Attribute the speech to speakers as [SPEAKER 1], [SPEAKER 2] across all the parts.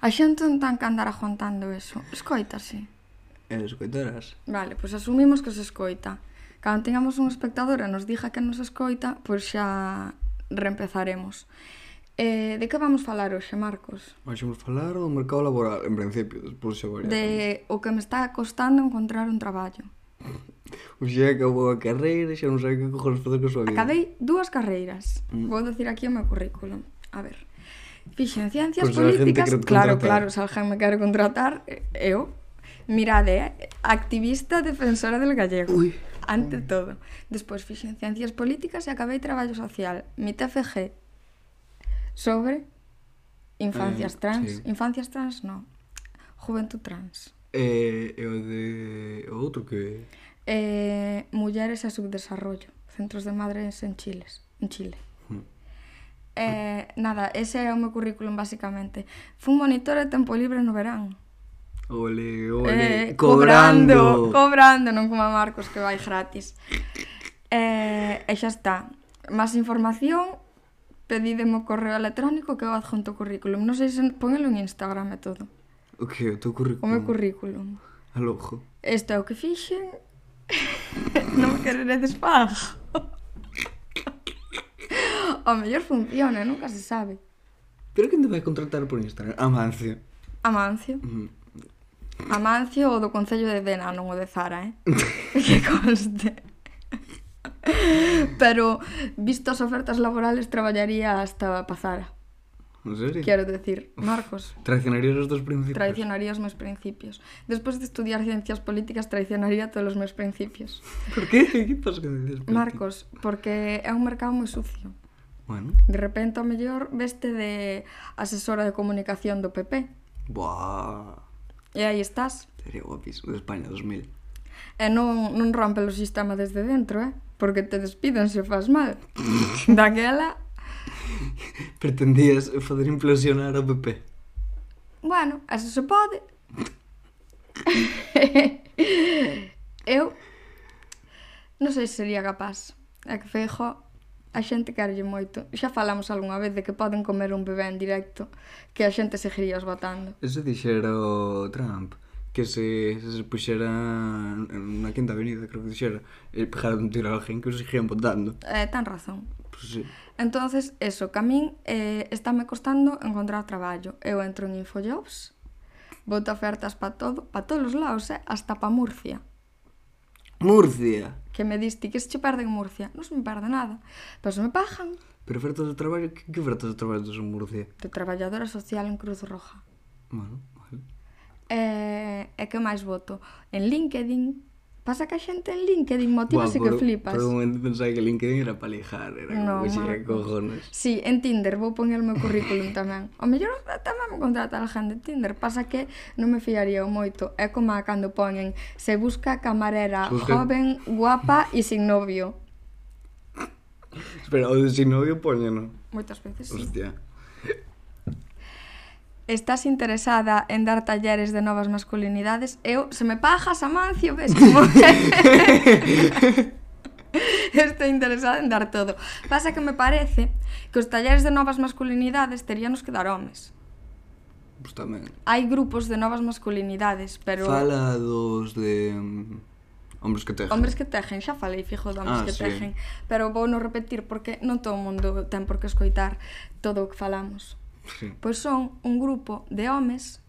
[SPEAKER 1] A xente non tan que andar aguantando eso. Escoitase.
[SPEAKER 2] E escoitarás?
[SPEAKER 1] Vale, pois asumimos que se escoita. Cando tengamos un espectador e nos diga que nos escoita, pois xa reempezaremos. Eh, de que vamos falar hoxe, Marcos?
[SPEAKER 2] Hoxe vamos falar do mercado laboral, en principio, despois xa varía.
[SPEAKER 1] De o que me está costando encontrar un traballo.
[SPEAKER 2] O pois xa acabou a carreira, xa non sei que cojones facer con súa vida.
[SPEAKER 1] Acabei dúas carreiras.
[SPEAKER 2] Mm.
[SPEAKER 1] Vou dicir aquí o meu currículo. A ver. Fixen ciencias
[SPEAKER 2] pois
[SPEAKER 1] políticas, claro,
[SPEAKER 2] contratar.
[SPEAKER 1] claro, se alguén me quere contratar, eh, eu, mirade, eh? activista defensora del gallego.
[SPEAKER 2] Ui.
[SPEAKER 1] Ante todo. Despois fixen ciencias políticas e acabei traballo social. Mi TFG sobre infancias
[SPEAKER 2] eh,
[SPEAKER 1] trans.
[SPEAKER 2] Sí.
[SPEAKER 1] Infancias trans, no. Juventud trans.
[SPEAKER 2] E eh, o de... O outro que...
[SPEAKER 1] Eh, mulleres a subdesarrollo. Centros de madres en Chiles. En Chile.
[SPEAKER 2] Hmm.
[SPEAKER 1] Eh, nada, ese é o meu currículum basicamente. Fun monitor de tempo libre no verán.
[SPEAKER 2] Ole, ole,
[SPEAKER 1] eh,
[SPEAKER 2] cobrando.
[SPEAKER 1] Cobrando, non como a Marcos que vai gratis. Eh, e xa está. Más información, pedídeme o correo electrónico que eu adjunto o currículum. Non sei se ponelo en Instagram e todo.
[SPEAKER 2] O que? O teu currículum?
[SPEAKER 1] O meu currículum.
[SPEAKER 2] Alojo.
[SPEAKER 1] Isto é o que fixen. non me quereredes pago a mellor funciona, nunca se sabe.
[SPEAKER 2] Pero quen te vai contratar por Instagram? Amancio.
[SPEAKER 1] Amancio.
[SPEAKER 2] Mm.
[SPEAKER 1] Amancio o do Concello de Dena, non o de Zara, eh? que conste. Pero, visto as ofertas laborales, traballaría hasta Pazara.
[SPEAKER 2] ¿En serio?
[SPEAKER 1] Quero decir, Marcos.
[SPEAKER 2] Traicionarías os dos principios?
[SPEAKER 1] Traicionaría os meus principios. Despois de estudiar ciencias políticas, traicionaría todos os meus principios.
[SPEAKER 2] Por que? Que pasa que dices?
[SPEAKER 1] Marcos, porque é un mercado moi sucio.
[SPEAKER 2] Bueno.
[SPEAKER 1] De repente, ao mellor, veste de asesora de comunicación do PP.
[SPEAKER 2] Buah.
[SPEAKER 1] E aí estás.
[SPEAKER 2] Sería guapísimo, de España 2000.
[SPEAKER 1] E non, non rompe o sistema desde dentro, eh? Porque te despiden se faz mal. Daquela...
[SPEAKER 2] Pretendías fazer implosionar o PP.
[SPEAKER 1] Bueno, eso se pode. Eu non sei se sería capaz. É que Feijo a xente querelle moito. Xa falamos algunha vez de que poden comer un bebé en directo, que a xente seguiría os batando.
[SPEAKER 2] Eso dixera o Trump que se, se, se puxera na quinta avenida, creo que dixera, e pegara un tiro a alguén que os seguían botando.
[SPEAKER 1] Eh, tan razón.
[SPEAKER 2] Pues sí.
[SPEAKER 1] Entonces, eso, que a min eh, estáme costando encontrar traballo. Eu entro en Infojobs, boto ofertas para todo, para todos os lados, eh, hasta para Murcia.
[SPEAKER 2] Murcia.
[SPEAKER 1] Que me diste que se che perde en Murcia. Non se me perde nada, pero se me pagan.
[SPEAKER 2] Pero ofertas de traballo, que, que ofertas de traballo tes en Murcia?
[SPEAKER 1] De traballadora social en Cruz Roja.
[SPEAKER 2] Bueno, vale.
[SPEAKER 1] E, e que máis voto? En LinkedIn, Pasa que a xente en LinkedIn
[SPEAKER 2] motívase
[SPEAKER 1] que flipas.
[SPEAKER 2] Por un momento pensaba que LinkedIn era para lijar, era
[SPEAKER 1] no,
[SPEAKER 2] como
[SPEAKER 1] xe
[SPEAKER 2] cojones.
[SPEAKER 1] Sí, en Tinder, vou poñer o meu currículum tamén. O mellor tamén me contrata a gente en Tinder, pasa que non me fiaría moito. É como cando poñen, se busca camarera
[SPEAKER 2] busca...
[SPEAKER 1] joven, guapa e sin novio.
[SPEAKER 2] Espera, o de sin novio poñeno.
[SPEAKER 1] Moitas veces, Hostia. sí.
[SPEAKER 2] Hostia
[SPEAKER 1] estás interesada en dar talleres de novas masculinidades, eu, se me pagas, Amancio, ves como... Estou interesada en dar todo. Pasa que me parece que os talleres de novas masculinidades teríanos que dar homes.
[SPEAKER 2] Pues tamén.
[SPEAKER 1] Hai grupos de novas masculinidades, pero...
[SPEAKER 2] Fala dos de... Mm, hombres que tejen.
[SPEAKER 1] Hombres que tejen, xa falei, fijo de hombres
[SPEAKER 2] ah,
[SPEAKER 1] que
[SPEAKER 2] sí.
[SPEAKER 1] tejen. Pero vou non repetir porque non todo o mundo ten por que escoitar todo o que falamos
[SPEAKER 2] sí.
[SPEAKER 1] pois son un grupo de homes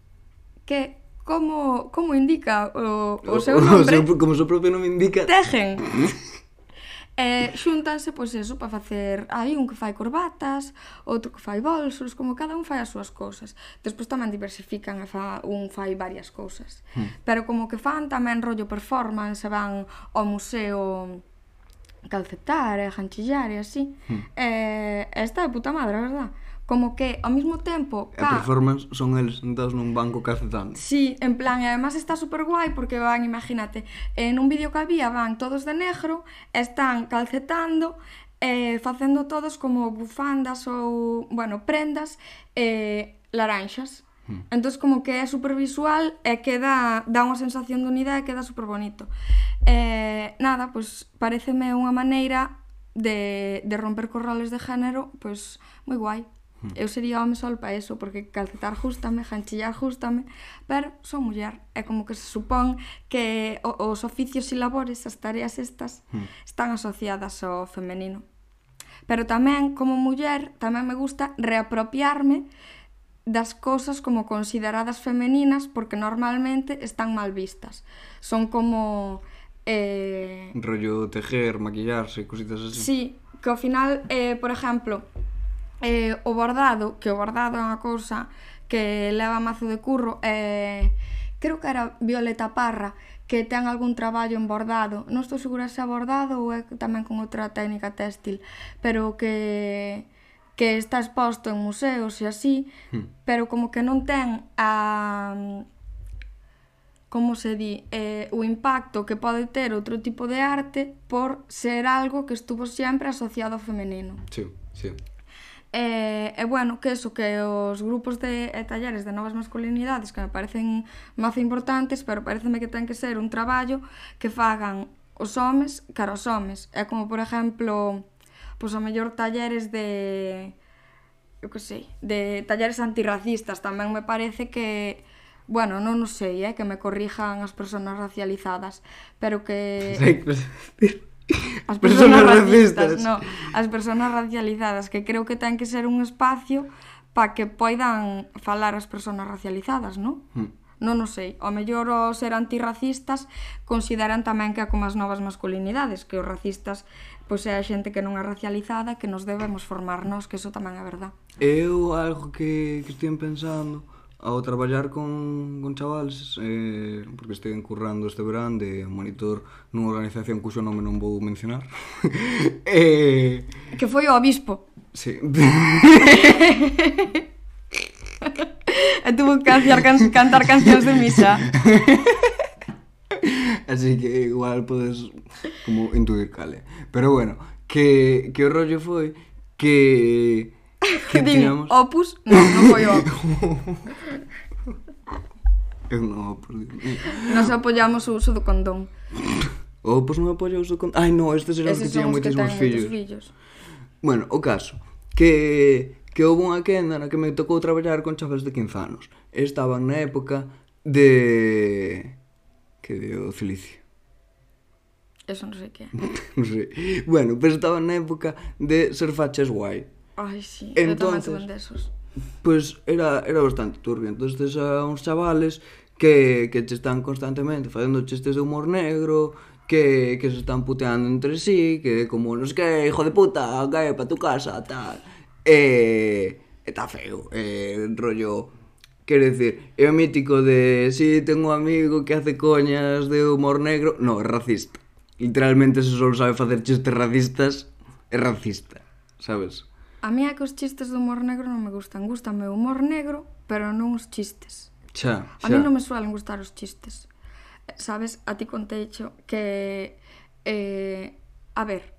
[SPEAKER 1] que como como indica o, o, seu nombre,
[SPEAKER 2] seu, como o seu propio nome indica,
[SPEAKER 1] tejen. E eh, xuntanse, pois eso, para facer... Hai un que fai corbatas, outro que fai bolsos, como cada un fai as súas cousas. Despois tamén diversifican, e fa, un fai varias cousas. Hmm. Pero como que fan tamén rollo performance, van ao museo calcetar e ganchillar e así. Hmm. Eh, esta é puta madre, a verdad como que ao mesmo tempo ca...
[SPEAKER 2] a performance son eles sentados nun banco cacetando si,
[SPEAKER 1] sí, en plan, e además está super guai porque van, imagínate en un vídeo que había van todos de negro están calcetando eh, facendo todos como bufandas ou, bueno, prendas eh, laranxas. Hmm. entón como que é super visual e queda, dá unha sensación de unidade e queda super bonito eh, nada, pois pues, pareceme unha maneira de, de romper corrales de género pois pues, moi guai. Eu sería home sol para eso, porque calcetar justame, janchillar justame, pero son muller. É como que se supón que os oficios e labores, as tareas estas, están asociadas ao femenino. Pero tamén, como muller, tamén me gusta reapropiarme das cousas como consideradas femeninas porque normalmente están mal vistas. Son como... Eh...
[SPEAKER 2] Rollo tejer, maquillarse, cositas así.
[SPEAKER 1] Sí, que ao final, eh, por exemplo, eh, o bordado, que o bordado é unha cousa que leva mazo de curro, eh, creo que era Violeta Parra, que ten algún traballo en bordado. Non estou segura se é bordado ou é tamén con outra técnica téxtil, pero que que está exposto en museos e así, hmm. pero como que non ten a como se di, eh, o impacto que pode ter outro tipo de arte por ser algo que estuvo sempre asociado ao femenino.
[SPEAKER 2] Sí, sí.
[SPEAKER 1] E, e bueno, que eso, que os grupos de e talleres de novas masculinidades que me parecen mazo importantes, pero pareceme que ten que ser un traballo que fagan os homes cara os homes. É como, por exemplo, pois a mellor talleres de eu que sei, de talleres antirracistas tamén me parece que bueno, non o sei, eh, que me corrijan as persoas racializadas, pero que as
[SPEAKER 2] personas,
[SPEAKER 1] racistas,
[SPEAKER 2] racistas
[SPEAKER 1] no, as personas racializadas, que creo que ten que ser un espacio para que poidan falar as personas racializadas, non?
[SPEAKER 2] Hmm.
[SPEAKER 1] Non o sei, ao mellor os ser antirracistas consideran tamén que é como as novas masculinidades, que os racistas pois é a xente que non é racializada, que nos debemos formarnos, que eso tamén é verdad.
[SPEAKER 2] Eu algo que, que estive pensando ao traballar con, con chavales eh, porque estive currando este verán de monitor nunha organización cuxo nome non vou mencionar. Eh...
[SPEAKER 1] que foi o obispo.
[SPEAKER 2] Sí.
[SPEAKER 1] e tuvo que cantar, can, cantar cancións de misa.
[SPEAKER 2] Así que igual podes como intuir cale. Pero bueno que, que o rollo foi que Que Din,
[SPEAKER 1] opus, non, non foi opus.
[SPEAKER 2] Eu non opus.
[SPEAKER 1] Nos apoiamos o uso do condón.
[SPEAKER 2] O opus non apoia o uso do condón. Ai, non, estes eran os que tiñan moitísimos fillos.
[SPEAKER 1] fillos.
[SPEAKER 2] Bueno, o caso, que que houve unha quenda na que me tocou traballar con chavales de 15 anos. Estaban na época de... que de o Cilicio.
[SPEAKER 1] Eso non sei que é.
[SPEAKER 2] non sei. Bueno, pero estaban na época de ser faches guai.
[SPEAKER 1] Ai, sí,
[SPEAKER 2] entonces,
[SPEAKER 1] eu desos.
[SPEAKER 2] Pois era, era bastante turbio. Entón, tes a uns chavales que, que te están constantemente facendo chistes de humor negro, que, que se están puteando entre sí, que como, non sei que, hijo de puta, cae pa tu casa, tal. E... Eh, está feo, eh, rollo... Quero dicir, é o mítico de si sí, tengo un amigo que hace coñas de humor negro, no, é racista. Literalmente se só sabe facer chistes racistas, é racista, sabes?
[SPEAKER 1] A mí é que os chistes do humor negro non me gustan. Gústame o humor negro, pero non os chistes.
[SPEAKER 2] Xa, xa.
[SPEAKER 1] A mí non me suelen gustar os chistes. Sabes, a ti conteixo que... Eh, a ver,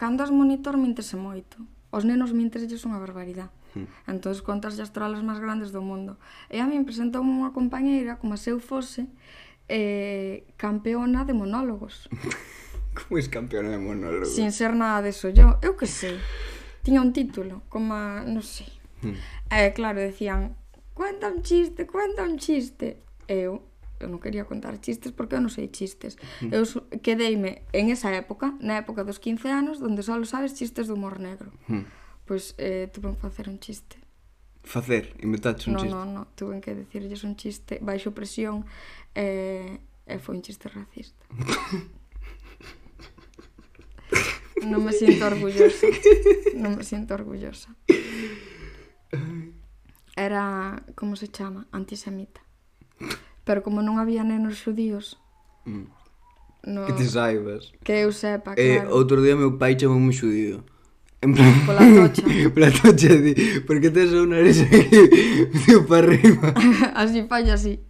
[SPEAKER 1] cando as monitor mintese moito. Os nenos minteselles unha barbaridade. Hmm. Entón, contas as trolas máis grandes do mundo. E a mí me presentou unha compañeira, como se eu fose, eh, campeona de monólogos.
[SPEAKER 2] como es campeona de monólogos?
[SPEAKER 1] Sin ser nada de eso yo. Eu que sei tiña un título, como, non sei.
[SPEAKER 2] Hmm.
[SPEAKER 1] Eh, claro, decían, cuenta un chiste, cuenta un chiste. Eu, eu non quería contar chistes porque eu non sei chistes. Hmm. Eu quedeime en esa época, na época dos 15 anos, onde só sabes chistes de humor negro.
[SPEAKER 2] Hmm.
[SPEAKER 1] Pois eh, tuve que facer un chiste
[SPEAKER 2] facer, inventaches un
[SPEAKER 1] no,
[SPEAKER 2] chiste.
[SPEAKER 1] Non, non, no, tuve que decirlles un chiste baixo presión eh, e eh, eh, foi un chiste racista. no me siento orgullosa. No me siento orgullosa. Era, como se chama, antisemita. Pero como non había nenos xudíos...
[SPEAKER 2] Mm.
[SPEAKER 1] No,
[SPEAKER 2] que te saibas.
[SPEAKER 1] Que eu sepa,
[SPEAKER 2] eh,
[SPEAKER 1] claro.
[SPEAKER 2] Eh, outro día meu pai chamou un me. En plan...
[SPEAKER 1] Pola tocha.
[SPEAKER 2] Pola tocha, di, porque tes o nariz aquí, tío, para arriba.
[SPEAKER 1] así falla así.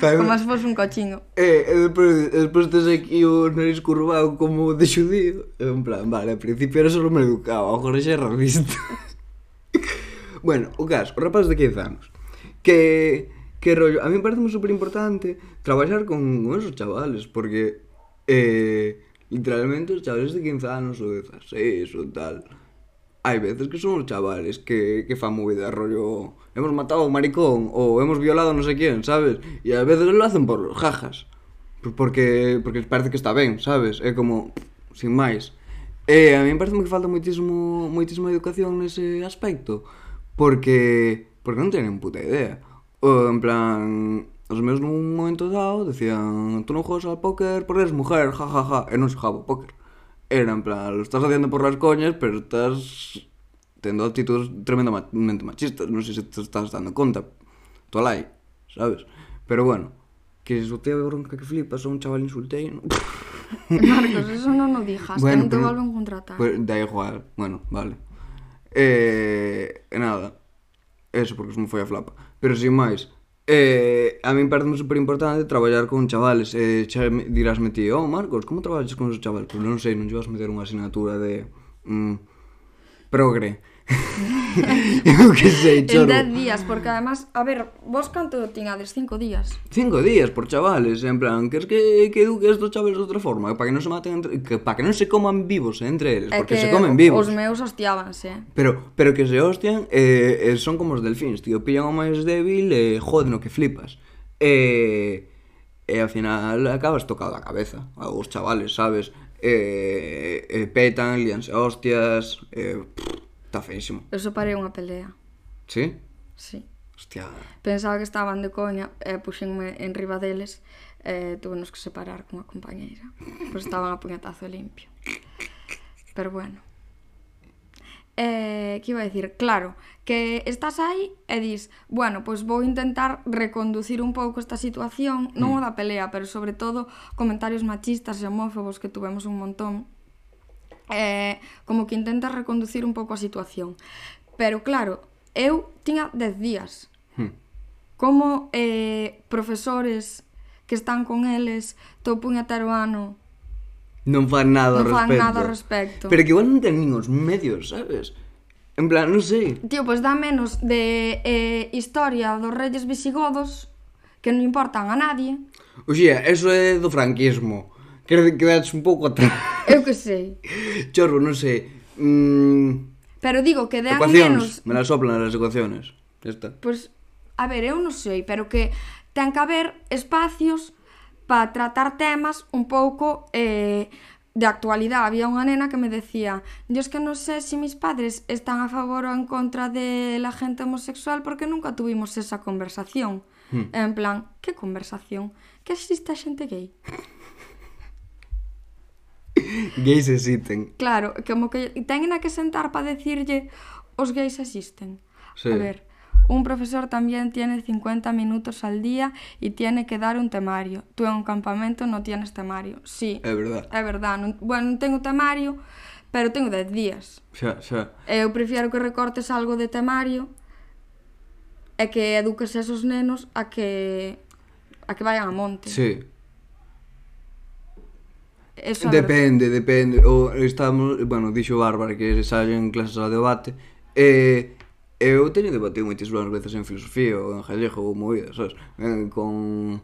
[SPEAKER 2] Fai
[SPEAKER 1] como se fose un cochingo.
[SPEAKER 2] Eh, e despois, despois tes aquí o nariz curvado como de xudío. En plan, vale, ao principio era só me educaba, agora xa era visto. bueno, o caso, o rapaz de 15 anos, que que rollo, a mí me parece super importante traballar con esos chavales, porque eh, literalmente os chavales de 15 anos ou 16 ou tal, hai veces que son os chavales que, que fan movida rollo hemos matado a un maricón ou hemos violado non sei quién, sabes? E a veces lo hacen por jajas. Porque porque parece que está ben, sabes? É como sin máis. E a mí parece que falta moitísimo moitísima educación nese aspecto, porque porque non teñen puta idea. O, en plan, os meus nun momento dado decían, tú non jodas al póker porque eres mujer, jajaja, ja, ja. e non xojaba póker. Era en plan, lo estás haciendo por las coñas, pero estás tendo actitudes tremendamente machistas. Non sei se te estás dando conta. Tolai, sabes? Pero bueno, que soltei a bronca que flipas, a un chaval insultei. ¿no?
[SPEAKER 1] Marcos, eso non o dijas, bueno, que non te volven contratar.
[SPEAKER 2] Pues, da igual, bueno, vale. Eh, nada, eso porque se me foi a flapa. Pero sin máis, Eh, a min parece super importante traballar con chavales eh, xa dirásme ti, oh Marcos, como traballas con os chavales? Pois non sei, non llevas meter unha asignatura de mm, progre eu que sei, choro.
[SPEAKER 1] En 10 días, porque además, a ver, vos canto tiñades 5 días?
[SPEAKER 2] 5 días por chavales, en plan, que es que que eduque dos chavales de outra forma, para que non se maten entre, que para que non se coman vivos eh, entre eles, porque se comen vivos.
[SPEAKER 1] Os meus hostiábanse.
[SPEAKER 2] Pero pero que se hostian eh, eh son como os delfins, tío, pillan o máis débil e eh, joden o que flipas. Eh e ao final acabas tocado a cabeza aos chavales, sabes? Eh, eh petan, lianse hostias, eh pff, Está feísimo.
[SPEAKER 1] Eu separei unha pelea.
[SPEAKER 2] Sí?
[SPEAKER 1] Sí.
[SPEAKER 2] Hostia.
[SPEAKER 1] Pensaba que estaban de coña e puxenme en riba deles e eh, tuvenos que separar con a compañeira. Pois estaban a puñetazo limpio. Pero bueno. Eh, que iba a decir, claro, que estás aí e dis, bueno, pois vou intentar reconducir un pouco esta situación, non mm. o da pelea, pero sobre todo comentarios machistas e homófobos que tuvemos un montón eh, como que intenta reconducir un pouco a situación. Pero claro, eu tiña 10 días. Hmm. Como eh, profesores que están con eles todo puñetero ano
[SPEAKER 2] non fan nada
[SPEAKER 1] non
[SPEAKER 2] ao respecto.
[SPEAKER 1] nada respecto.
[SPEAKER 2] Pero que igual non ten nin os medios, sabes? En plan, non sei.
[SPEAKER 1] Tío, pois pues dá menos de eh, historia dos reyes visigodos que non importan a nadie.
[SPEAKER 2] Oxía, eso é do franquismo. Quero que quedas un pouco atrás.
[SPEAKER 1] Eu que sei.
[SPEAKER 2] Chorro, non sei. Mm...
[SPEAKER 1] Pero digo que dean
[SPEAKER 2] ecuacións,
[SPEAKER 1] menos...
[SPEAKER 2] me las soplan as ecuaciones. Ya está.
[SPEAKER 1] Pois, pues, a ver, eu non sei, pero que ten que haber espacios para tratar temas un pouco eh, de actualidade. Había unha nena que me decía, yo es que non sé si mis padres están a favor ou en contra de la gente homosexual porque nunca tuvimos esa conversación. Hmm. En plan, que conversación? Que existe a xente gay?
[SPEAKER 2] gays existen.
[SPEAKER 1] Claro, como que teñen a que sentar para decirlle os gays existen.
[SPEAKER 2] Sí.
[SPEAKER 1] A ver, un profesor también tiene 50 minutos al día y tiene que dar un temario. Tú en un campamento no tienes temario. Sí.
[SPEAKER 2] É verdad.
[SPEAKER 1] É verdad. Non, bueno, non tengo temario, pero tengo 10 días.
[SPEAKER 2] Xa, xa.
[SPEAKER 1] Eu prefiero que recortes algo de temario e que eduques esos nenos a que a que vayan a monte.
[SPEAKER 2] Sí.
[SPEAKER 1] Eso
[SPEAKER 2] depende, depende. O estamos, bueno, dixo Bárbara que se clases a debate. E eu teño debatido moitísimas veces en filosofía ou en galego ou movidas, sabes? En, con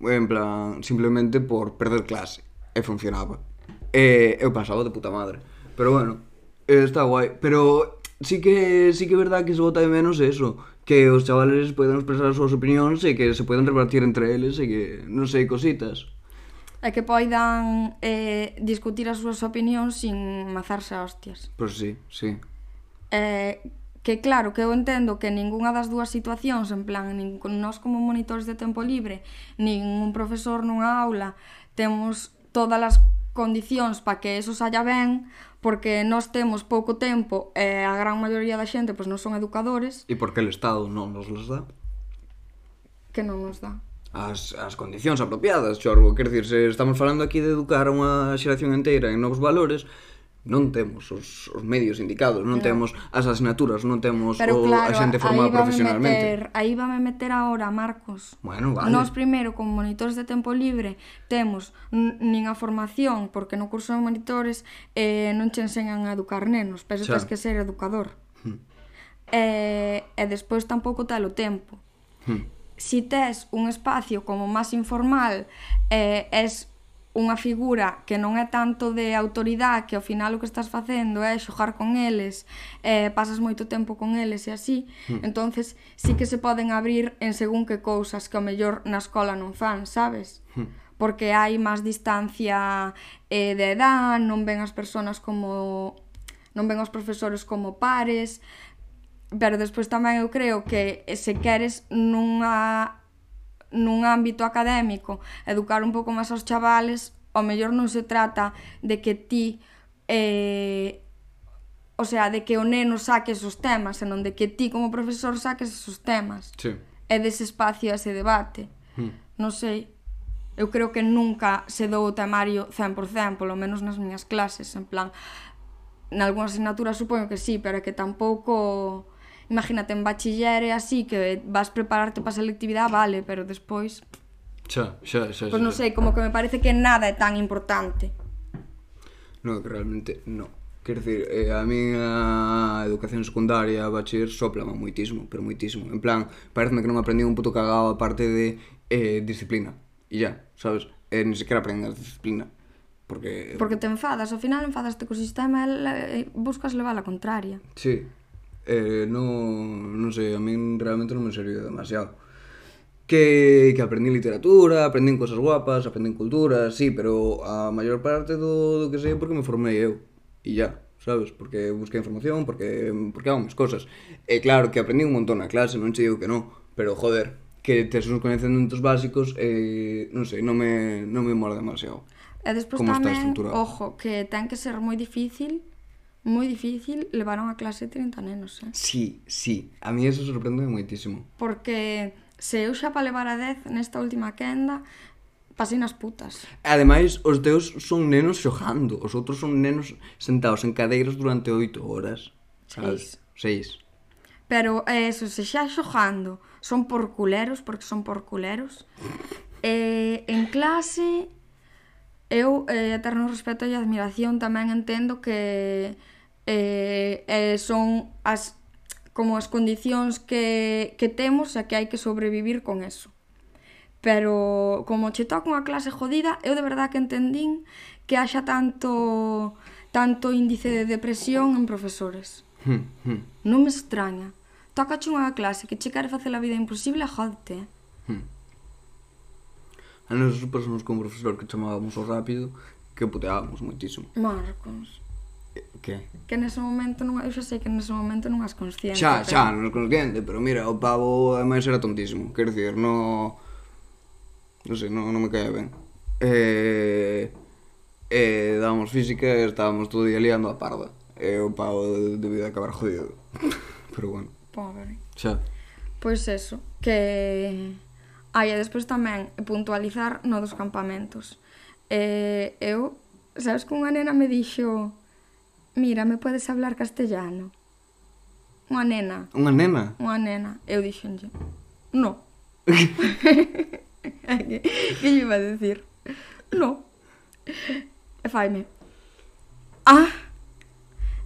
[SPEAKER 2] en plan, simplemente por perder clase. E funcionaba. E eu pasaba de puta madre. Pero bueno, está guai. Pero sí que sí que é verdad que se bota de menos eso, que os chavales poidan expresar as súas opinións e que se poidan repartir entre eles e que, non sei, cositas
[SPEAKER 1] e que poidan eh, discutir as súas opinións sin mazarse a hostias.
[SPEAKER 2] Pois sí, sí.
[SPEAKER 1] Eh, que claro, que eu entendo que ningunha das dúas situacións, en plan, nin nós como monitores de tempo libre, nin un profesor nunha aula, temos todas as condicións para que eso saia ben, porque nós temos pouco tempo e a gran maioría da xente pois non son educadores.
[SPEAKER 2] E porque o Estado non nos los dá?
[SPEAKER 1] Que non nos dá
[SPEAKER 2] as, as condicións apropiadas, chorbo. Quer dizer, se estamos falando aquí de educar unha xeración inteira en novos valores, non temos os, os medios indicados, non claro. temos as asignaturas, non temos
[SPEAKER 1] Pero,
[SPEAKER 2] o,
[SPEAKER 1] claro,
[SPEAKER 2] a xente formada profesionalmente.
[SPEAKER 1] Meter, aí vame meter agora, Marcos.
[SPEAKER 2] Bueno, vale.
[SPEAKER 1] Nos primeiro, como monitores de tempo libre, temos nin a formación, porque no curso de monitores eh, non che enseñan a educar nenos, pero tens que ser educador. Hmm. Eh, e despois tampouco tal o tempo. Hmm si tes un espacio como máis informal eh, es unha figura que non é tanto de autoridade que ao final o que estás facendo é xogar con eles eh, pasas moito tempo con eles e así mm. entonces sí que se poden abrir en según que cousas que ao mellor na escola non fan, sabes? Mm porque hai máis distancia eh, de edad, non ven as persoas como non ven os profesores como pares, pero despois tamén eu creo que se queres nunha nun ámbito académico educar un pouco máis aos chavales ao mellor non se trata de que ti eh, o sea, de que o neno saque esos temas senón de que ti como profesor saques esos temas
[SPEAKER 2] sí.
[SPEAKER 1] e dese espacio ese debate hmm. non sei eu creo que nunca se dou o temario 100% polo menos nas miñas clases en plan, nalgúnas asignaturas supoño que sí, pero que tampouco imagínate en bachiller e así que vas prepararte para a selectividade, vale, pero despois
[SPEAKER 2] Xa, xa, xa, xa.
[SPEAKER 1] Pois non sei, como que me parece que nada é tan importante.
[SPEAKER 2] No, que realmente no. Quer dizer, eh, a min a educación secundaria, a bachiller, soplama moitísimo, pero moitísimo. En plan, parece que non aprendi un puto cagado a parte de eh, disciplina. E ya, sabes? Eh, ni sequera aprendes disciplina. Porque...
[SPEAKER 1] Porque te enfadas, ao final enfadaste co sistema e eh, buscas levar a contraria.
[SPEAKER 2] Sí, eh, non, non sei, a min realmente non me serviu demasiado. Que, que aprendí literatura, aprendí cosas guapas, aprendí cultura, sí, pero a maior parte do, do que sei porque me formei eu, e ya, sabes? Porque busquei información, porque, porque hago mis cosas. E claro, que aprendí un montón na clase, non che digo que non, pero joder, que tes uns conhecementos básicos, eh, non sei, non me, non me mola demasiado.
[SPEAKER 1] E despois tamén, ojo, que ten que ser moi difícil moi difícil levaron a clase 30 nenos, eh?
[SPEAKER 2] Sí, sí, a mí eso sorprende moitísimo.
[SPEAKER 1] Porque se eu xa para levar a 10 nesta última quenda, pasei nas putas.
[SPEAKER 2] Ademais, os teus son nenos xojando, os outros son nenos sentados en cadeiras durante 8 horas.
[SPEAKER 1] Seis.
[SPEAKER 2] Seis.
[SPEAKER 1] Pero eh, eso, se xa xojando, son por culeros, porque son por culeros. Eh, en clase, eu eh, eterno respeto e admiración tamén entendo que eh, eh, son as como as condicións que, que temos a que hai que sobrevivir con eso. Pero como che toca unha clase jodida, eu de verdad que entendín que haxa tanto tanto índice de depresión en profesores.
[SPEAKER 2] Hmm, hmm.
[SPEAKER 1] non me extraña. Toca unha clase que che quere facer a vida imposible, jodte. Eh.
[SPEAKER 2] Hmm. a nosos pasamos con un profesor que chamábamos o rápido, que puteábamos moitísimo.
[SPEAKER 1] Marcos.
[SPEAKER 2] Que?
[SPEAKER 1] Que nese momento non, eu xa sei que nese momento non as consciente.
[SPEAKER 2] Xa, pero... xa, non as consciente, pero mira, o pavo ademais era tontísimo, quer dicir, no non sei, non, non me caía ben. Eh, eh, dábamos física e estábamos todo día liando a parda. E o pavo debía de acabar jodido. pero bueno.
[SPEAKER 1] Pobre.
[SPEAKER 2] Xa.
[SPEAKER 1] Pois eso, que... Ai, e despois tamén puntualizar no dos campamentos. Eh, eu, sabes que unha nena me dixo Mira, me podes hablar castellano? Unha nena.
[SPEAKER 2] Unha nena?
[SPEAKER 1] Unha nena. Eu dixenlle, no. que, que lle iba a decir? No. E faime, ah,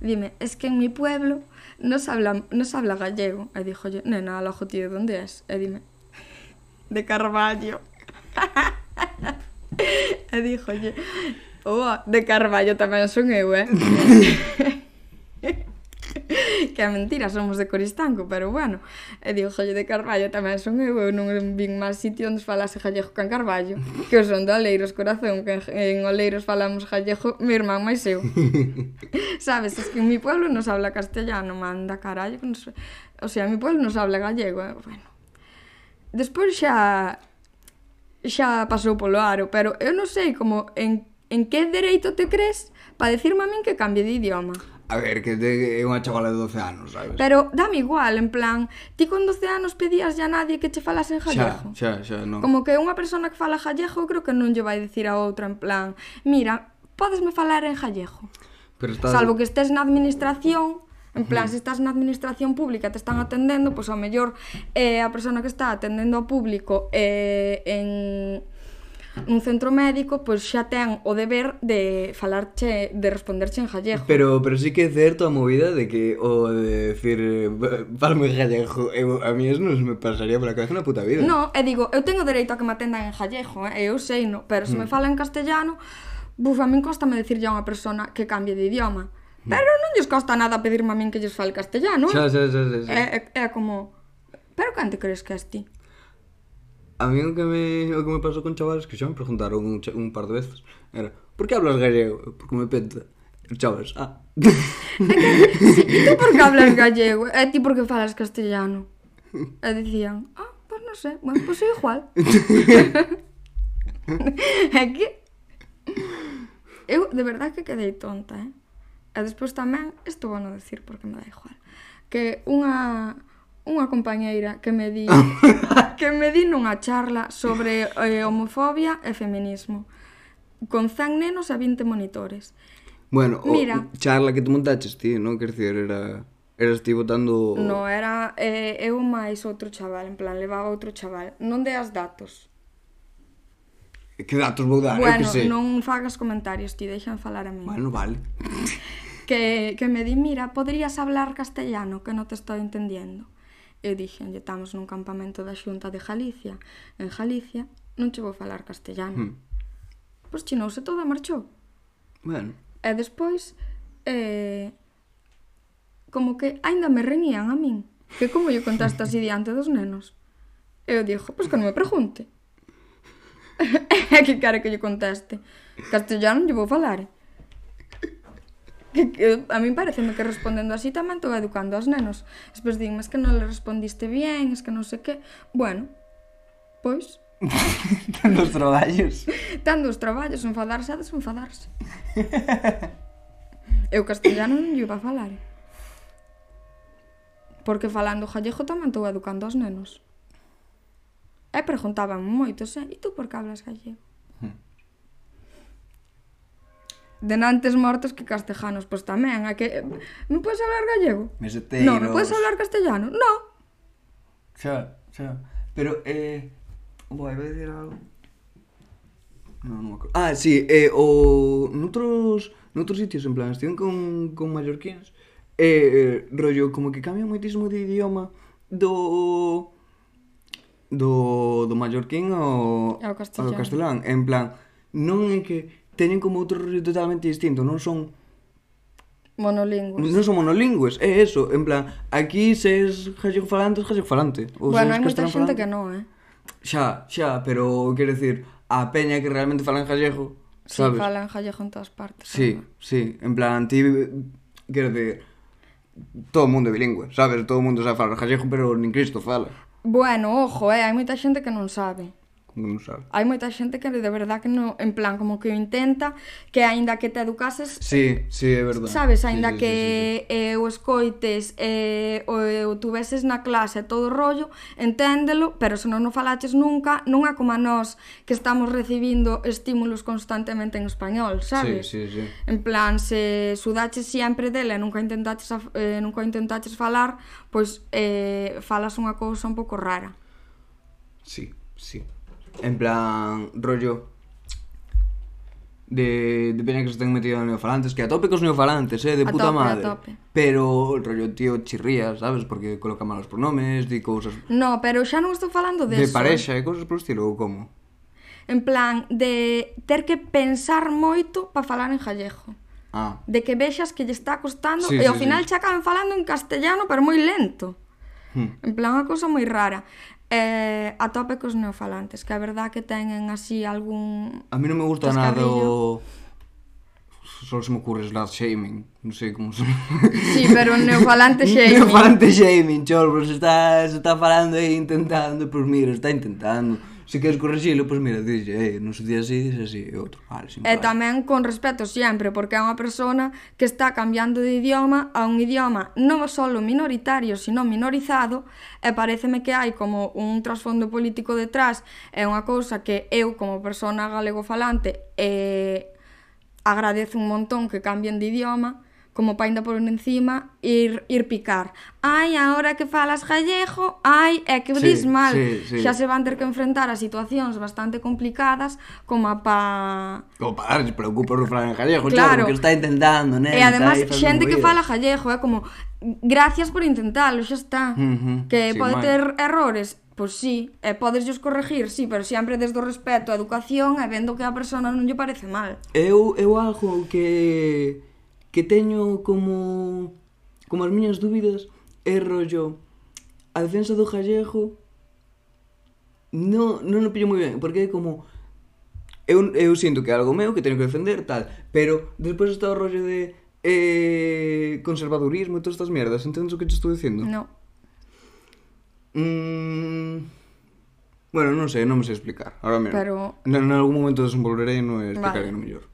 [SPEAKER 1] dime, es que en mi pueblo no se habla, no se habla gallego. E dixolle, nena, alojo tío, onde es? E dime, de Carballo. e dixolle, Oh, de Carballo tamén son eu, eh? que é mentira, somos de Coristanco, pero bueno. E digo, Jollo de Carballo tamén son eu, eu non vin máis sitio onde falase gallego can Carballo, que eu son de Oleiros, corazón, que en Oleiros falamos gallego, mi irmán máis eu. Sabes, es que en mi pueblo nos habla castellano, manda carallo, que nos... o sea, en mi pueblo nos habla gallego, eh? bueno. Despois xa xa pasou polo aro, pero eu non sei como en en que dereito te crees para decirme a min que cambie de idioma?
[SPEAKER 2] A ver, que te, é unha chavala de 12 anos, sabes?
[SPEAKER 1] Pero dame igual, en plan, ti con 12 anos pedías ya a nadie que che falase en gallego.
[SPEAKER 2] Xa, xa, xa, non.
[SPEAKER 1] Como que unha persona que fala gallego creo que non lle vai dicir a outra en plan, mira, podesme falar en gallego.
[SPEAKER 2] Pero estás...
[SPEAKER 1] Salvo que estés na administración, En plan, se estás na administración pública te están atendendo, pois pues, ao mellor eh, a persona que está atendendo ao público eh, en nun centro médico, pois xa ten o deber de falarche, de responderche en gallego.
[SPEAKER 2] Pero pero sí que é certo a movida de que o de decir falmo en gallego, eu, a mí eso non me pasaría pola cabeza na puta vida.
[SPEAKER 1] No, e digo, eu tengo dereito a que me atendan en gallego, eh? eu sei, no, pero se
[SPEAKER 2] mm.
[SPEAKER 1] me fala en castellano, buf, a min costame dicirlle a unha persona que cambie de idioma. Pero non lles costa nada pedirme a min que lles fale castellano.
[SPEAKER 2] Xa, xa, xa, xa.
[SPEAKER 1] É, é, é como... Pero cante crees que és ti?
[SPEAKER 2] A mí o que me, o que me pasou con chavales que xa me preguntaron un, un par de veces era, por que hablas gallego? Porque me penta. Chavales, ah.
[SPEAKER 1] sí, e tú por que hablas gallego? E ti por que falas castellano? Eh, e dicían, ah, pois pues non sei, bueno, pois pues é igual. é que... Eu de verdad que quedei tonta, eh? E despois tamén, isto non decir porque me da igual, que unha unha compañeira que me di que me di nunha charla sobre eh, homofobia e feminismo con 100 nenos a 20 monitores.
[SPEAKER 2] Bueno,
[SPEAKER 1] Mira, o
[SPEAKER 2] charla que te montaches ti, non? Quer dizer, era eras ti votando
[SPEAKER 1] No, era eh, eu máis outro chaval, en plan, levaba outro chaval. Non deas datos.
[SPEAKER 2] Que datos vou dar?
[SPEAKER 1] Bueno,
[SPEAKER 2] que sei.
[SPEAKER 1] non fagas comentarios, ti deixan falar a mí.
[SPEAKER 2] Bueno, vale.
[SPEAKER 1] que, que me di, mira, poderías hablar castellano, que non te estou entendiendo e dixen, estamos nun campamento da Xunta de Galicia, en Galicia, non che vou falar castellano.
[SPEAKER 2] Hmm.
[SPEAKER 1] Pois chinouse toda, marchou.
[SPEAKER 2] Bueno.
[SPEAKER 1] E despois, eh, como que aínda me reñían a min, que como lle contaste así diante dos nenos. E eu dixo, pois que non me pregunte. que cara que lle conteste. Castellano lle vou falar. Que, que, a min pareceme que respondendo así tamén estou educando aos nenos. Despois din, es que non le respondiste bien, es que non sei que... Bueno, pois...
[SPEAKER 2] Tan dos traballos.
[SPEAKER 1] Tan dos traballos, enfadarse a desenfadarse. Eu castellano non lle iba a falar. Porque falando gallego tamén estou educando aos nenos. E preguntaban moito, eh? e tú por que hablas gallego? Hmm denantes mortos que castellanos, pois tamén, a que non podes hablar gallego?
[SPEAKER 2] Meseteiros.
[SPEAKER 1] Non, me podes hablar castellano? No.
[SPEAKER 2] Xa, xa. Pero eh Boa, iba a dicir algo. No, non, non Ah, sí, eh, o noutros noutros sitios en plan, estive con con mallorquins eh, rollo como que cambia moitísimo de idioma do do do mallorquín ao
[SPEAKER 1] ao.
[SPEAKER 2] Ao castelán. En plan, non é que teñen como outro rollo totalmente distinto, non son
[SPEAKER 1] monolingües.
[SPEAKER 2] Non son monolingües, é eso, en plan, aquí se es gallego falante, es gallego falante. Ou
[SPEAKER 1] bueno, hai moita xente que non, eh.
[SPEAKER 2] Xa, xa, pero quero decir, a peña que realmente falan gallego,
[SPEAKER 1] sí,
[SPEAKER 2] sabes?
[SPEAKER 1] Sí, falan gallego en todas partes.
[SPEAKER 2] Sí,
[SPEAKER 1] ¿sabes?
[SPEAKER 2] sí, en plan, ti quero decir, todo o mundo é bilingüe, sabes? Todo o mundo sabe falar gallego, pero nin Cristo fala.
[SPEAKER 1] Bueno, ojo, eh, hai moita xente que non sabe
[SPEAKER 2] non sabe.
[SPEAKER 1] Hai moita xente que de verdad que no, en plan como que o intenta, que aínda que te educases,
[SPEAKER 2] Sí, sí, é verdade.
[SPEAKER 1] Sabes, aínda
[SPEAKER 2] sí, sí,
[SPEAKER 1] que
[SPEAKER 2] sí, sí, sí.
[SPEAKER 1] eh, o escoites eh, o, eh, o tuveses na clase todo o rollo, enténdelo, pero se non o falaches nunca, non é como a nós que estamos recibindo estímulos constantemente en español, sabes?
[SPEAKER 2] Sí, sí, sí.
[SPEAKER 1] En plan, se sudaches sempre dela e nunca intentaches, eh, nunca intentaches falar, pois eh, falas unha cousa un pouco rara.
[SPEAKER 2] Sí, sí. En plan, rollo de, de peña que se estén metido en neofalantes, que a tope cos neofalantes, eh, de
[SPEAKER 1] a
[SPEAKER 2] puta
[SPEAKER 1] tope,
[SPEAKER 2] madre.
[SPEAKER 1] A tope.
[SPEAKER 2] Pero o rollo tío chirría, sabes, porque coloca malos pronomes, di cousas.
[SPEAKER 1] No, pero xa non estou falando de
[SPEAKER 2] De
[SPEAKER 1] eso.
[SPEAKER 2] parexa e cousas por estilo ou como?
[SPEAKER 1] En plan de ter que pensar moito para falar en gallego.
[SPEAKER 2] Ah.
[SPEAKER 1] De que vexas que lle está costando
[SPEAKER 2] sí,
[SPEAKER 1] e ao
[SPEAKER 2] sí,
[SPEAKER 1] final
[SPEAKER 2] sí.
[SPEAKER 1] xa acaban falando en castellano, pero moi lento.
[SPEAKER 2] Hmm.
[SPEAKER 1] En plan, unha cousa moi rara eh, atopa cos neofalantes, que a verdad que teñen así algún...
[SPEAKER 2] A mí non me gusta nada o... Só se me ocurre slut shaming, non sei como se...
[SPEAKER 1] Sí, pero un neofalante shaming.
[SPEAKER 2] neofalante shaming, chor, pero se está, se está falando e intentando, pois pues mira, está intentando se queres corregilo, pois pues mira, dixe, eh, non se di así, dixe así, e outro, vale, sin
[SPEAKER 1] E
[SPEAKER 2] problema.
[SPEAKER 1] tamén con respeto sempre, porque é unha persona que está cambiando de idioma a un idioma non só minoritario, sino minorizado, e pareceme que hai como un trasfondo político detrás, é unha cousa que eu como persona galegofalante eh, agradezo un montón que cambien de idioma, como pa ainda por encima, ir, ir picar. Ai, agora que falas gallego, ai, é que o
[SPEAKER 2] sí,
[SPEAKER 1] dis mal.
[SPEAKER 2] Sí, sí.
[SPEAKER 1] Xa se van ter que enfrentar a situacións bastante complicadas como a pa...
[SPEAKER 2] Como pa darles preocupa no en gallego,
[SPEAKER 1] claro,
[SPEAKER 2] claro que está intentando, né?
[SPEAKER 1] E además, xente que fala gallego, é como, gracias por intentalo, xa está.
[SPEAKER 2] Uh -huh,
[SPEAKER 1] que
[SPEAKER 2] sí,
[SPEAKER 1] pode
[SPEAKER 2] mal.
[SPEAKER 1] ter errores, pois sí, e podes os corregir, sí, pero sempre desde o respeto, a educación e vendo que a persona non lle parece mal.
[SPEAKER 2] Eu, eu algo que que teño como como as miñas dúbidas é rollo a defensa do Gallego non, non o pillo moi ben porque é como eu, eu sinto que é algo meu que teño que defender tal pero despois está o rollo de eh, conservadurismo e todas estas mierdas entendes o que te estou dicindo?
[SPEAKER 1] non
[SPEAKER 2] mm, Bueno, non sei, non me sei explicar. Ahora mesmo.
[SPEAKER 1] Pero...
[SPEAKER 2] En, en algún momento desenvolverei e non explicarei
[SPEAKER 1] vale.
[SPEAKER 2] no mellor.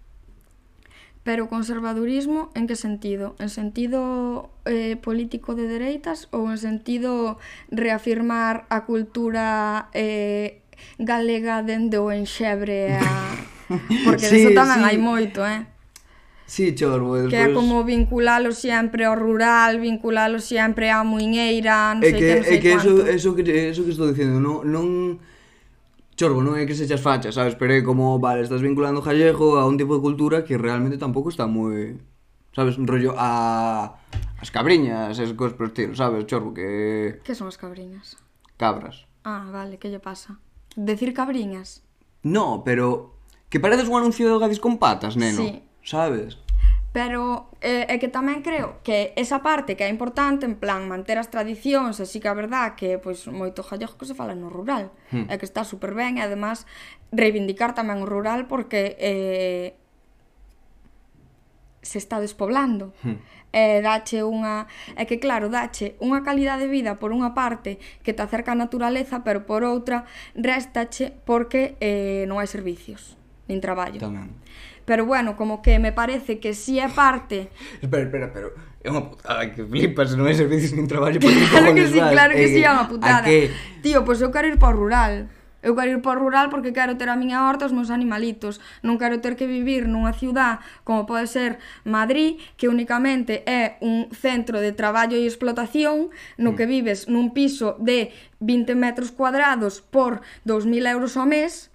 [SPEAKER 1] Pero conservadurismo en que sentido? En sentido eh, político de dereitas ou en sentido reafirmar a cultura eh, galega dende o enxebre a... Porque
[SPEAKER 2] sí,
[SPEAKER 1] deso tamén
[SPEAKER 2] sí.
[SPEAKER 1] hai moito, eh?
[SPEAKER 2] Sí, chorbo, despois...
[SPEAKER 1] Que é
[SPEAKER 2] pois-
[SPEAKER 1] como vinculalo sempre ao rural, vinculalo sempre á muiñeira, non sei
[SPEAKER 2] que,
[SPEAKER 1] que non sei
[SPEAKER 2] é que eso, eso, que, eso que estou dicindo, non, non chorbo, non é que sechas facha, sabes? Pero é como, vale, estás vinculando Gallego a un tipo de cultura que realmente tampouco está moi... Sabes, un rollo a... As cabriñas, esas cosas por estilo, sabes? Chorbo, que...
[SPEAKER 1] Que son as cabriñas?
[SPEAKER 2] Cabras.
[SPEAKER 1] Ah, vale, que lle pasa? Decir cabriñas?
[SPEAKER 2] No, pero... Que pareces un anuncio de Gadis con patas, neno.
[SPEAKER 1] Sí.
[SPEAKER 2] Sabes?
[SPEAKER 1] Pero eh, é que tamén creo que esa parte que é importante en plan manter as tradicións, así que a verdad que pois moito gallego que se fala no rural,
[SPEAKER 2] hmm.
[SPEAKER 1] e que está super ben e además reivindicar tamén o rural porque eh, se está despoblando.
[SPEAKER 2] Hmm.
[SPEAKER 1] Eh, dache unha, é que claro, dache unha calidade de vida por unha parte que te acerca á naturaleza, pero por outra restache porque eh, non hai servicios, nin traballo.
[SPEAKER 2] Tamén.
[SPEAKER 1] Pero bueno, como que me parece que si é parte...
[SPEAKER 2] espera, espera, pero é unha putada que flipas, non hai servicios nin traballo para
[SPEAKER 1] Claro que sí, claro que si, sí, é unha putada.
[SPEAKER 2] Que...
[SPEAKER 1] Tío, pois pues eu quero ir para o rural. Eu quero ir para o rural porque quero ter a miña horta os meus animalitos. Non quero ter que vivir nunha ciudad como pode ser Madrid, que únicamente é un centro de traballo e explotación no que mm. vives nun piso de 20 metros cuadrados por 2.000 euros ao mes,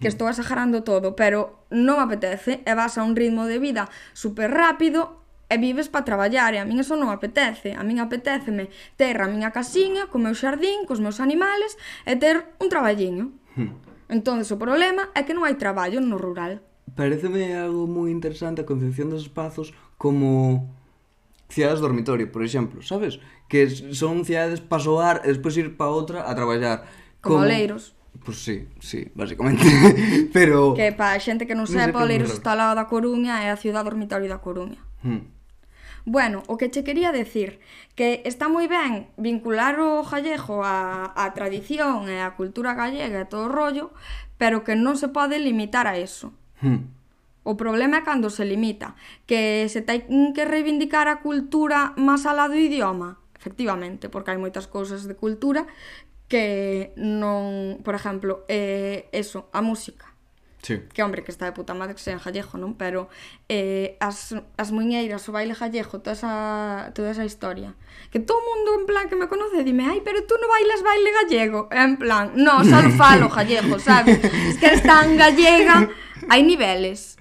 [SPEAKER 1] que mm. estou exagerando todo, pero non me apetece e vas a un ritmo de vida super rápido e vives para traballar e a min eso non apetece. A min apeteceme ter a miña casiña, co meu xardín, cos meus animales e ter un traballiño. entón, o problema é que non hai traballo no rural.
[SPEAKER 2] Pareceme algo moi interesante a concepción dos espazos como cidades dormitorio, por exemplo, sabes? Que son cidades para soar e despois ir para outra a traballar.
[SPEAKER 1] Como, como... Oleiros
[SPEAKER 2] Pois sí, sí, basicamente. Pero...
[SPEAKER 1] Que para a xente que non sepa, Oleiros está ao lado da Coruña é a ciudad dormitorio da Coruña.
[SPEAKER 2] Hmm.
[SPEAKER 1] Bueno, o que che quería decir que está moi ben vincular o gallego a, a tradición e a cultura gallega e todo o rollo, pero que non se pode limitar a eso.
[SPEAKER 2] Hmm.
[SPEAKER 1] O problema é cando se limita, que se ten que reivindicar a cultura máis alá do idioma, efectivamente, porque hai moitas cousas de cultura que non, por exemplo, eh, eso, a música.
[SPEAKER 2] Sí.
[SPEAKER 1] Que hombre, que está de puta madre que sea en gallego, non? Pero eh, as, as muñeiras, o baile gallego, toda esa, toda esa historia. Que todo o mundo en plan que me conoce dime, ai, pero tú non bailas baile gallego. En plan, no, só falo gallego, sabes? es que eres tan gallega hai niveles.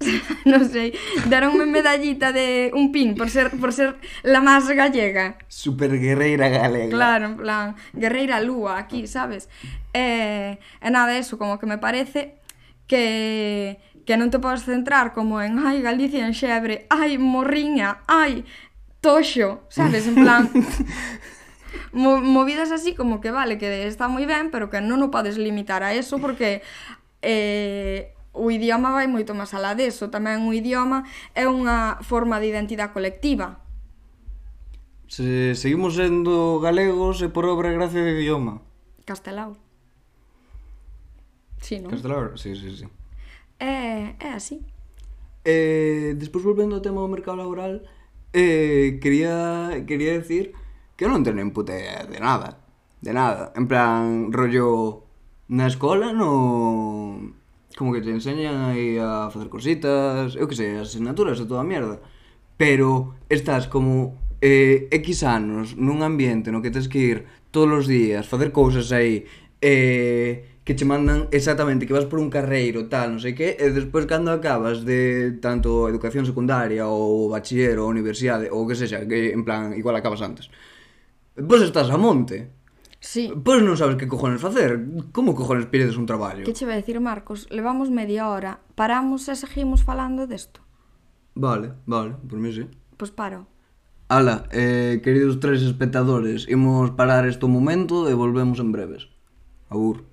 [SPEAKER 1] non sei, daronme medallita de un pin por ser por ser la máis gallega.
[SPEAKER 2] Super guerreira galega.
[SPEAKER 1] Claro, en plan, guerreira lúa aquí, sabes? E, e nada, eso, como que me parece que que non te podes centrar como en ai Galicia en xebre, ai morriña, ai toxo, sabes, en plan mo, movidas así como que vale, que está moi ben, pero que non o podes limitar a eso porque eh, o idioma vai moito máis alá deso, tamén o idioma é unha forma de identidade colectiva.
[SPEAKER 2] Se seguimos sendo galegos e por obra e gracia de idioma.
[SPEAKER 1] Castelao. Sí, non?
[SPEAKER 2] Castelao, sí, sí, sí.
[SPEAKER 1] É, é así.
[SPEAKER 2] Eh, despois volvendo ao tema do mercado laboral, eh, quería, quería decir que non tenen puta idea de nada. De nada. En plan, rollo na escola non como que te enseñan aí a facer cositas, eu que sei, as asignaturas e toda a mierda. Pero estás como eh, X anos nun ambiente no que tens que ir todos os días, facer cousas aí, eh, que che mandan exactamente que vas por un carreiro, tal, non sei que, e despois cando acabas de tanto educación secundaria ou bachiller ou universidade ou que sexa, que en plan igual acabas antes. Vos estás a monte.
[SPEAKER 1] Sí.
[SPEAKER 2] Pois non sabes que cojones facer. Como cojones pides un traballo?
[SPEAKER 1] Que che vai decir, Marcos? Levamos media hora. Paramos e seguimos falando desto.
[SPEAKER 2] Vale, vale, por mí sí.
[SPEAKER 1] Pois paro.
[SPEAKER 2] Ala, eh, queridos tres espectadores, imos parar este momento e volvemos en breves. Agur.